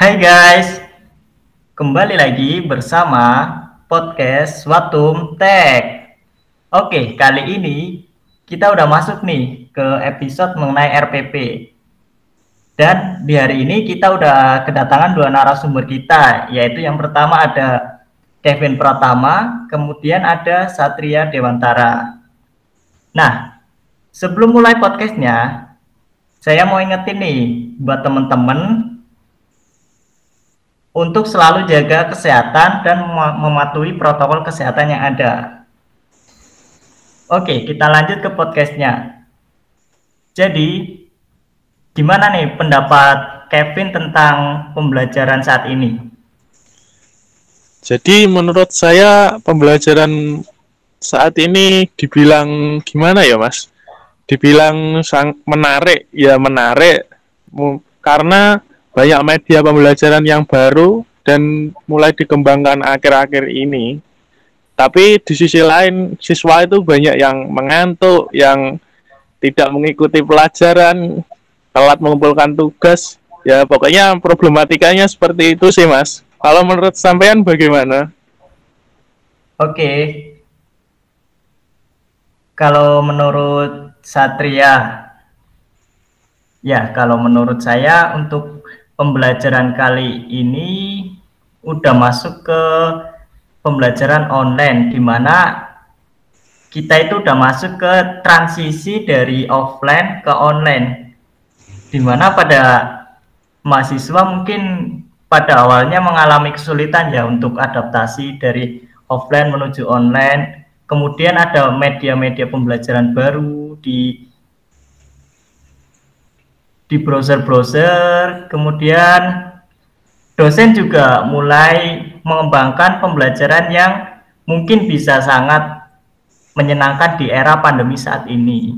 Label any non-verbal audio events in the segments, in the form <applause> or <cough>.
Hai guys, kembali lagi bersama podcast Watum Tech. Oke, kali ini kita udah masuk nih ke episode mengenai RPP. Dan di hari ini kita udah kedatangan dua narasumber kita, yaitu yang pertama ada Kevin Pratama, kemudian ada Satria Dewantara. Nah, sebelum mulai podcastnya, saya mau ingetin nih buat teman-teman untuk selalu jaga kesehatan dan mematuhi protokol kesehatan yang ada. Oke, kita lanjut ke podcastnya. Jadi, gimana nih pendapat Kevin tentang pembelajaran saat ini? Jadi menurut saya pembelajaran saat ini dibilang gimana ya mas? Dibilang sang menarik ya menarik karena banyak media pembelajaran yang baru dan mulai dikembangkan akhir-akhir ini. Tapi di sisi lain siswa itu banyak yang mengantuk, yang tidak mengikuti pelajaran, telat mengumpulkan tugas. Ya pokoknya problematikanya seperti itu sih mas. Kalau menurut sampean bagaimana? Oke. Kalau menurut Satria ya kalau menurut saya untuk pembelajaran kali ini udah masuk ke pembelajaran online di mana kita itu udah masuk ke transisi dari offline ke online di mana pada mahasiswa mungkin pada awalnya mengalami kesulitan ya untuk adaptasi dari offline menuju online. Kemudian ada media-media pembelajaran baru di di browser-browser. Kemudian dosen juga mulai mengembangkan pembelajaran yang mungkin bisa sangat menyenangkan di era pandemi saat ini.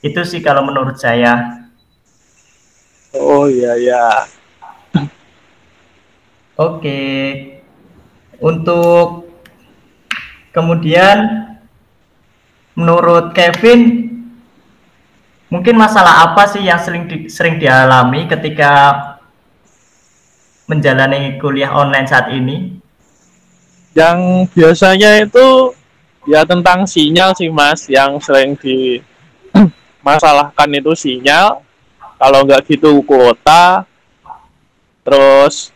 Itu sih kalau menurut saya. Oh iya ya. Oke. Untuk kemudian menurut Kevin mungkin masalah apa sih yang sering di, sering dialami ketika menjalani kuliah online saat ini? Yang biasanya itu ya tentang sinyal sih Mas yang sering dimasalahkan <clears throat> itu sinyal. Kalau nggak gitu kuota terus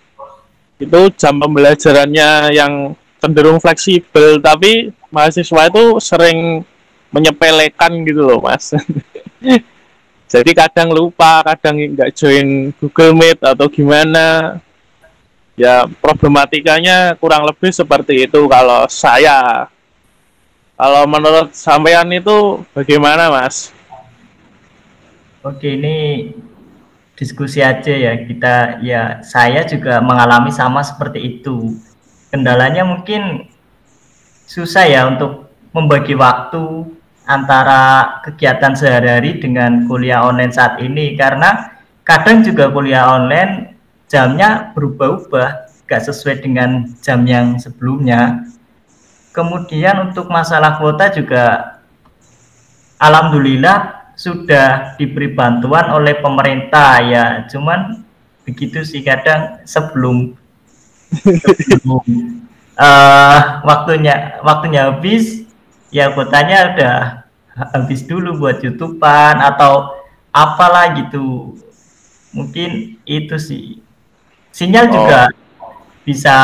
itu jam pembelajarannya yang cenderung fleksibel. Tapi mahasiswa itu sering menyepelekan gitu loh mas <laughs> <laughs> jadi kadang lupa kadang nggak join Google Meet atau gimana ya problematikanya kurang lebih seperti itu kalau saya kalau menurut sampean itu bagaimana mas Oke, ini diskusi aja ya. Kita ya saya juga mengalami sama seperti itu. Kendalanya mungkin susah ya untuk membagi waktu antara kegiatan sehari-hari dengan kuliah online saat ini karena kadang juga kuliah online jamnya berubah-ubah, gak sesuai dengan jam yang sebelumnya. Kemudian untuk masalah kuota juga alhamdulillah sudah diberi bantuan oleh pemerintah ya cuman begitu sih kadang sebelum, sebelum uh, waktunya waktunya habis ya kuotanya udah habis dulu buat youtubean atau apalah gitu. Mungkin itu sih. Sinyal oh. juga bisa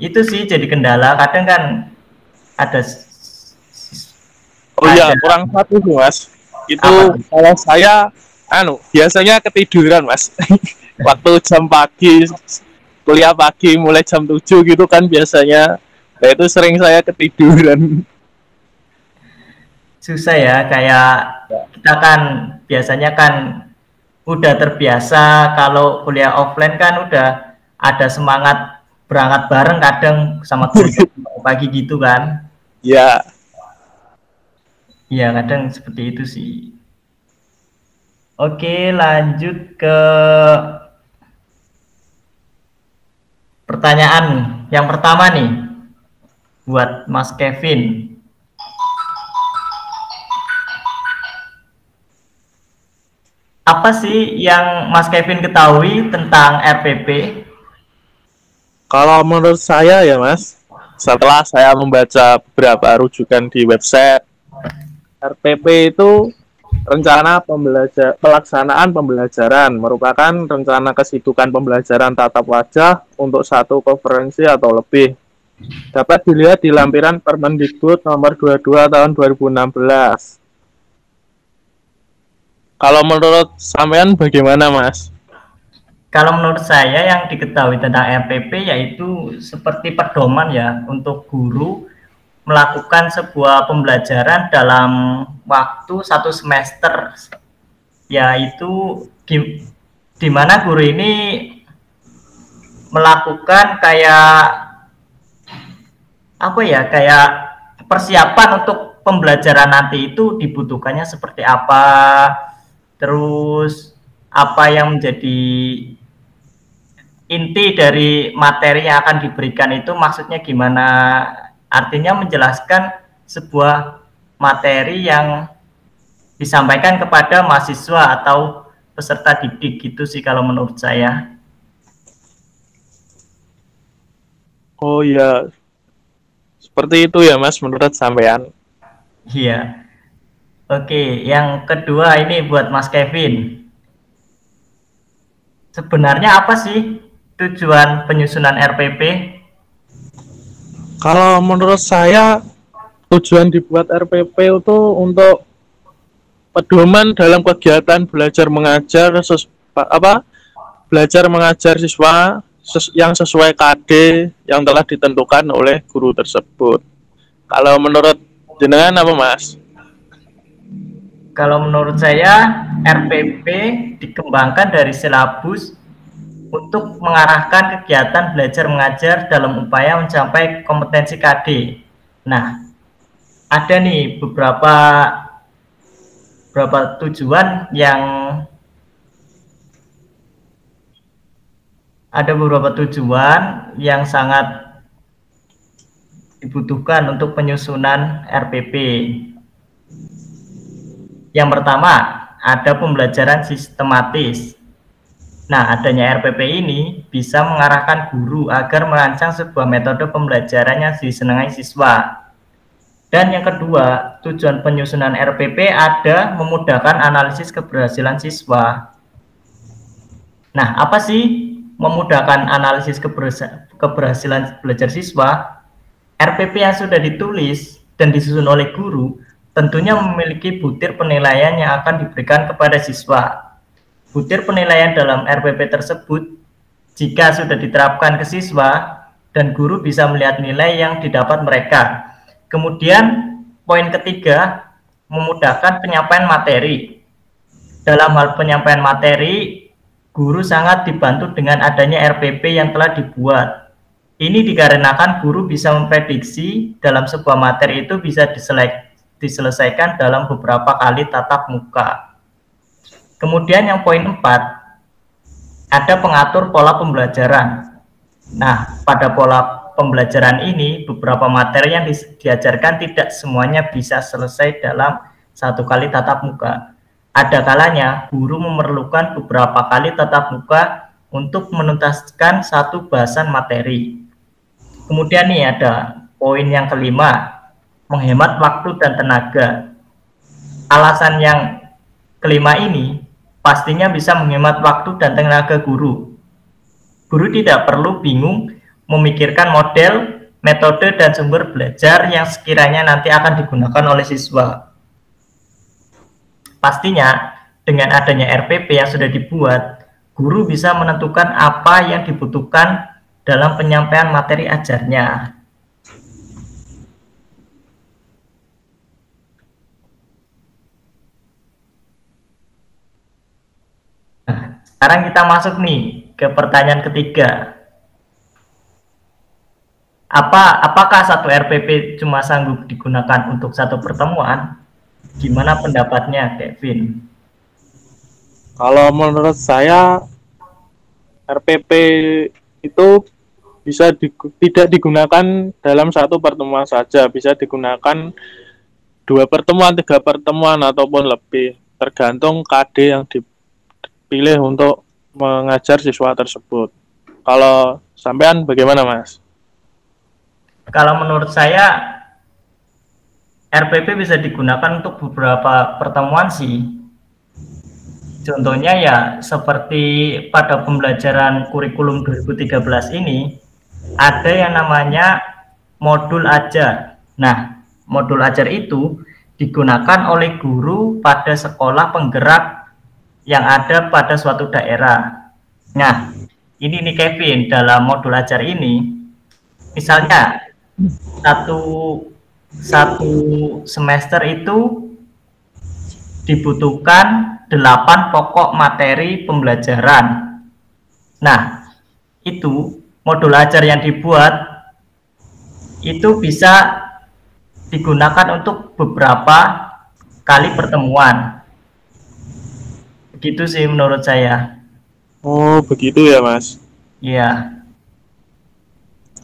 itu sih jadi kendala. Kadang kan ada oh iya kurang satu mas. Itu Apa? kalau saya anu biasanya ketiduran mas. <laughs> Waktu jam pagi kuliah pagi mulai jam 7 gitu kan biasanya. Nah itu sering saya ketiduran susah ya kayak kita kan biasanya kan udah terbiasa kalau kuliah offline kan udah ada semangat berangkat bareng kadang sama <laughs> pagi gitu kan ya Iya, kadang seperti itu sih. Oke, lanjut ke pertanyaan yang pertama nih buat Mas Kevin. Apa sih yang Mas Kevin ketahui tentang RPP? Kalau menurut saya ya Mas, setelah saya membaca beberapa rujukan di website RPP itu rencana pembelajar pelaksanaan pembelajaran merupakan rencana kesibukan pembelajaran tatap wajah untuk satu konferensi atau lebih. Dapat dilihat di lampiran Permendikbud nomor 22 tahun 2016. Kalau menurut sampean bagaimana, Mas? Kalau menurut saya yang diketahui tentang RPP yaitu seperti pedoman ya untuk guru melakukan sebuah pembelajaran dalam waktu satu semester yaitu di, di mana guru ini melakukan kayak apa ya kayak persiapan untuk pembelajaran nanti itu dibutuhkannya seperti apa terus apa yang menjadi inti dari materi yang akan diberikan itu maksudnya gimana? Artinya menjelaskan sebuah materi yang disampaikan kepada mahasiswa atau peserta didik gitu sih kalau menurut saya. Oh iya. Seperti itu ya Mas menurut sampean. Iya. Oke, yang kedua ini buat Mas Kevin. Sebenarnya apa sih tujuan penyusunan RPP? Kalau menurut saya tujuan dibuat RPP itu untuk pedoman dalam kegiatan belajar mengajar apa belajar mengajar siswa yang sesuai KD yang telah ditentukan oleh guru tersebut. Kalau menurut jenengan apa Mas? Kalau menurut saya RPP dikembangkan dari silabus untuk mengarahkan kegiatan belajar mengajar dalam upaya mencapai kompetensi KD. Nah, ada nih beberapa beberapa tujuan yang ada beberapa tujuan yang sangat dibutuhkan untuk penyusunan RPP. Yang pertama, ada pembelajaran sistematis. Nah, adanya RPP ini bisa mengarahkan guru agar merancang sebuah metode pembelajaran yang disenangi siswa. Dan yang kedua, tujuan penyusunan RPP ada memudahkan analisis keberhasilan siswa. Nah, apa sih memudahkan analisis keberhasilan belajar siswa? RPP yang sudah ditulis dan disusun oleh guru tentunya memiliki butir penilaian yang akan diberikan kepada siswa butir penilaian dalam RPP tersebut jika sudah diterapkan ke siswa dan guru bisa melihat nilai yang didapat mereka. Kemudian poin ketiga memudahkan penyampaian materi. Dalam hal penyampaian materi, guru sangat dibantu dengan adanya RPP yang telah dibuat. Ini dikarenakan guru bisa memprediksi dalam sebuah materi itu bisa diselesaikan dalam beberapa kali tatap muka. Kemudian yang poin 4, ada pengatur pola pembelajaran. Nah, pada pola pembelajaran ini, beberapa materi yang di diajarkan tidak semuanya bisa selesai dalam satu kali tatap muka. Ada kalanya guru memerlukan beberapa kali tatap muka untuk menuntaskan satu bahasan materi. Kemudian nih ada poin yang kelima, menghemat waktu dan tenaga. Alasan yang kelima ini pastinya bisa menghemat waktu dan tenaga guru. Guru tidak perlu bingung memikirkan model, metode, dan sumber belajar yang sekiranya nanti akan digunakan oleh siswa. Pastinya, dengan adanya RPP yang sudah dibuat, guru bisa menentukan apa yang dibutuhkan dalam penyampaian materi ajarnya. Sekarang kita masuk nih ke pertanyaan ketiga. Apa apakah satu RPP cuma sanggup digunakan untuk satu pertemuan? Gimana pendapatnya, Kevin? Kalau menurut saya RPP itu bisa di, tidak digunakan dalam satu pertemuan saja, bisa digunakan dua pertemuan, tiga pertemuan ataupun lebih, tergantung KD yang di, pilih untuk mengajar siswa tersebut. Kalau sampean bagaimana, Mas? Kalau menurut saya RPP bisa digunakan untuk beberapa pertemuan sih. Contohnya ya seperti pada pembelajaran kurikulum 2013 ini ada yang namanya modul ajar. Nah, modul ajar itu digunakan oleh guru pada sekolah penggerak yang ada pada suatu daerah. Nah, ini nih Kevin dalam modul ajar ini misalnya satu satu semester itu dibutuhkan delapan pokok materi pembelajaran. Nah, itu modul ajar yang dibuat itu bisa digunakan untuk beberapa kali pertemuan. Begitu sih menurut saya. Oh, begitu ya, Mas. Iya.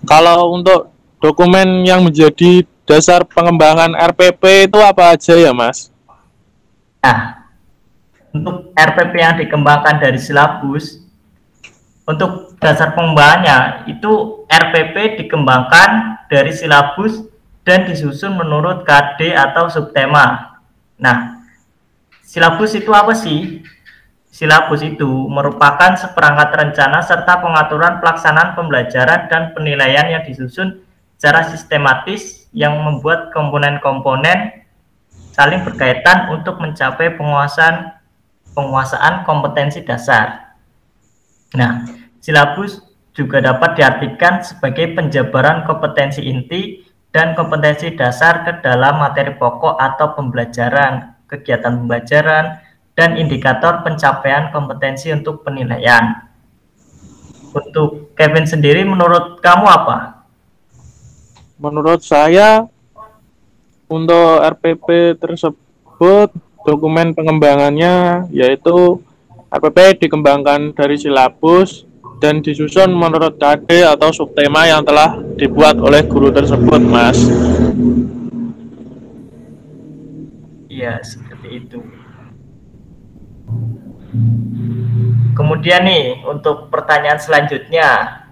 Kalau untuk dokumen yang menjadi dasar pengembangan RPP itu apa aja ya, Mas? Nah, untuk RPP yang dikembangkan dari silabus, untuk dasar pengembangannya itu RPP dikembangkan dari silabus dan disusun menurut KD atau subtema. Nah, silabus itu apa sih? Silabus itu merupakan seperangkat rencana serta pengaturan pelaksanaan pembelajaran dan penilaian yang disusun secara sistematis yang membuat komponen-komponen saling berkaitan untuk mencapai penguasaan penguasaan kompetensi dasar. Nah, silabus juga dapat diartikan sebagai penjabaran kompetensi inti dan kompetensi dasar ke dalam materi pokok atau pembelajaran, kegiatan pembelajaran, dan indikator pencapaian kompetensi untuk penilaian. Untuk Kevin sendiri, menurut kamu apa? Menurut saya, untuk RPP tersebut, dokumen pengembangannya yaitu RPP dikembangkan dari silabus dan disusun menurut KD atau subtema yang telah dibuat oleh guru tersebut, Mas. Iya, seperti itu. Kemudian nih, untuk pertanyaan selanjutnya.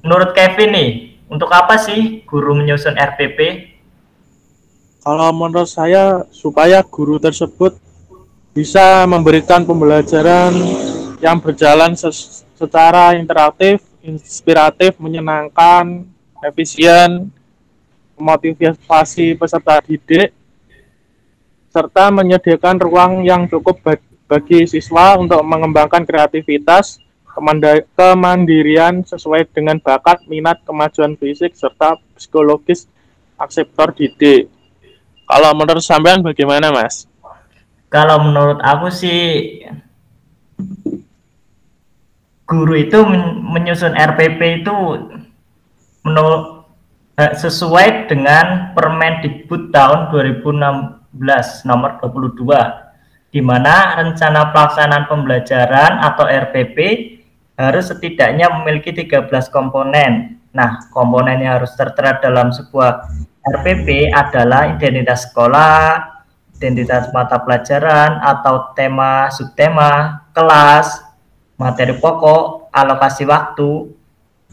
Menurut Kevin nih, untuk apa sih guru menyusun RPP? Kalau menurut saya, supaya guru tersebut bisa memberikan pembelajaran yang berjalan secara interaktif, inspiratif, menyenangkan, efisien, memotivasi peserta didik, serta menyediakan ruang yang cukup bagi siswa untuk mengembangkan kreativitas, kemandirian sesuai dengan bakat, minat, kemajuan fisik, serta psikologis akseptor didik. Kalau menurut sampean bagaimana, Mas? Kalau menurut aku sih guru itu menyusun RPP itu menurut eh, sesuai dengan Permendikbud tahun 2016 nomor 22 di mana rencana pelaksanaan pembelajaran atau RPP harus setidaknya memiliki 13 komponen. Nah, komponen yang harus tertera dalam sebuah RPP adalah identitas sekolah, identitas mata pelajaran atau tema subtema, kelas, materi pokok, alokasi waktu,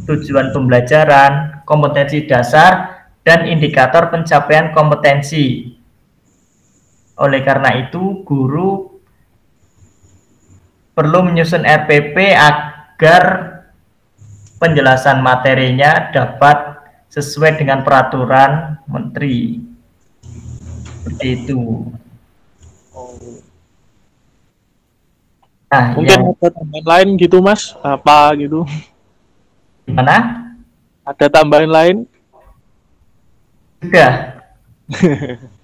tujuan pembelajaran, kompetensi dasar, dan indikator pencapaian kompetensi. Oleh karena itu, guru perlu menyusun RPP agar penjelasan materinya dapat sesuai dengan peraturan menteri. Seperti itu. Nah, mungkin yang... ada tambahan lain gitu, Mas? Apa gitu? Gimana? Ada tambahan lain? Sudah. <laughs>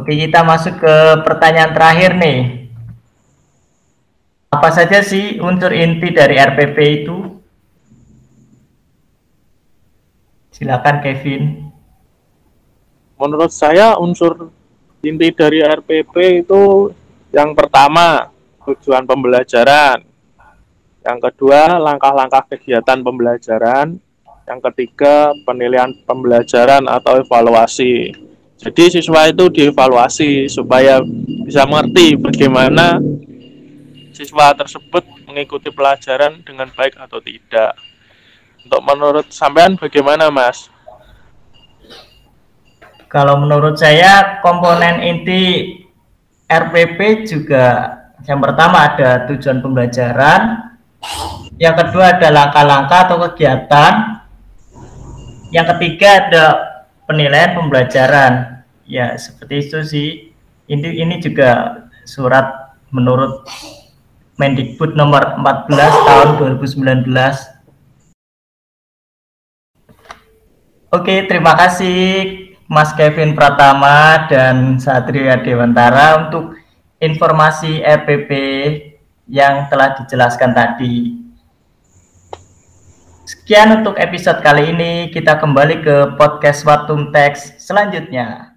Oke, kita masuk ke pertanyaan terakhir nih. Apa saja sih unsur inti dari RPP itu? Silakan Kevin. Menurut saya unsur inti dari RPP itu yang pertama tujuan pembelajaran, yang kedua langkah-langkah kegiatan pembelajaran, yang ketiga penilaian pembelajaran atau evaluasi jadi siswa itu dievaluasi supaya bisa mengerti bagaimana siswa tersebut mengikuti pelajaran dengan baik atau tidak. Untuk menurut sampean bagaimana, Mas? Kalau menurut saya komponen inti RPP juga yang pertama ada tujuan pembelajaran, yang kedua ada langkah-langkah atau kegiatan, yang ketiga ada penilaian pembelajaran. Ya seperti itu sih. Ini ini juga surat menurut Mendikbud nomor 14 tahun 2019. Oke, terima kasih Mas Kevin Pratama dan Satria Dewantara untuk informasi RPP yang telah dijelaskan tadi. Sekian untuk episode kali ini. Kita kembali ke podcast Watum Teks selanjutnya.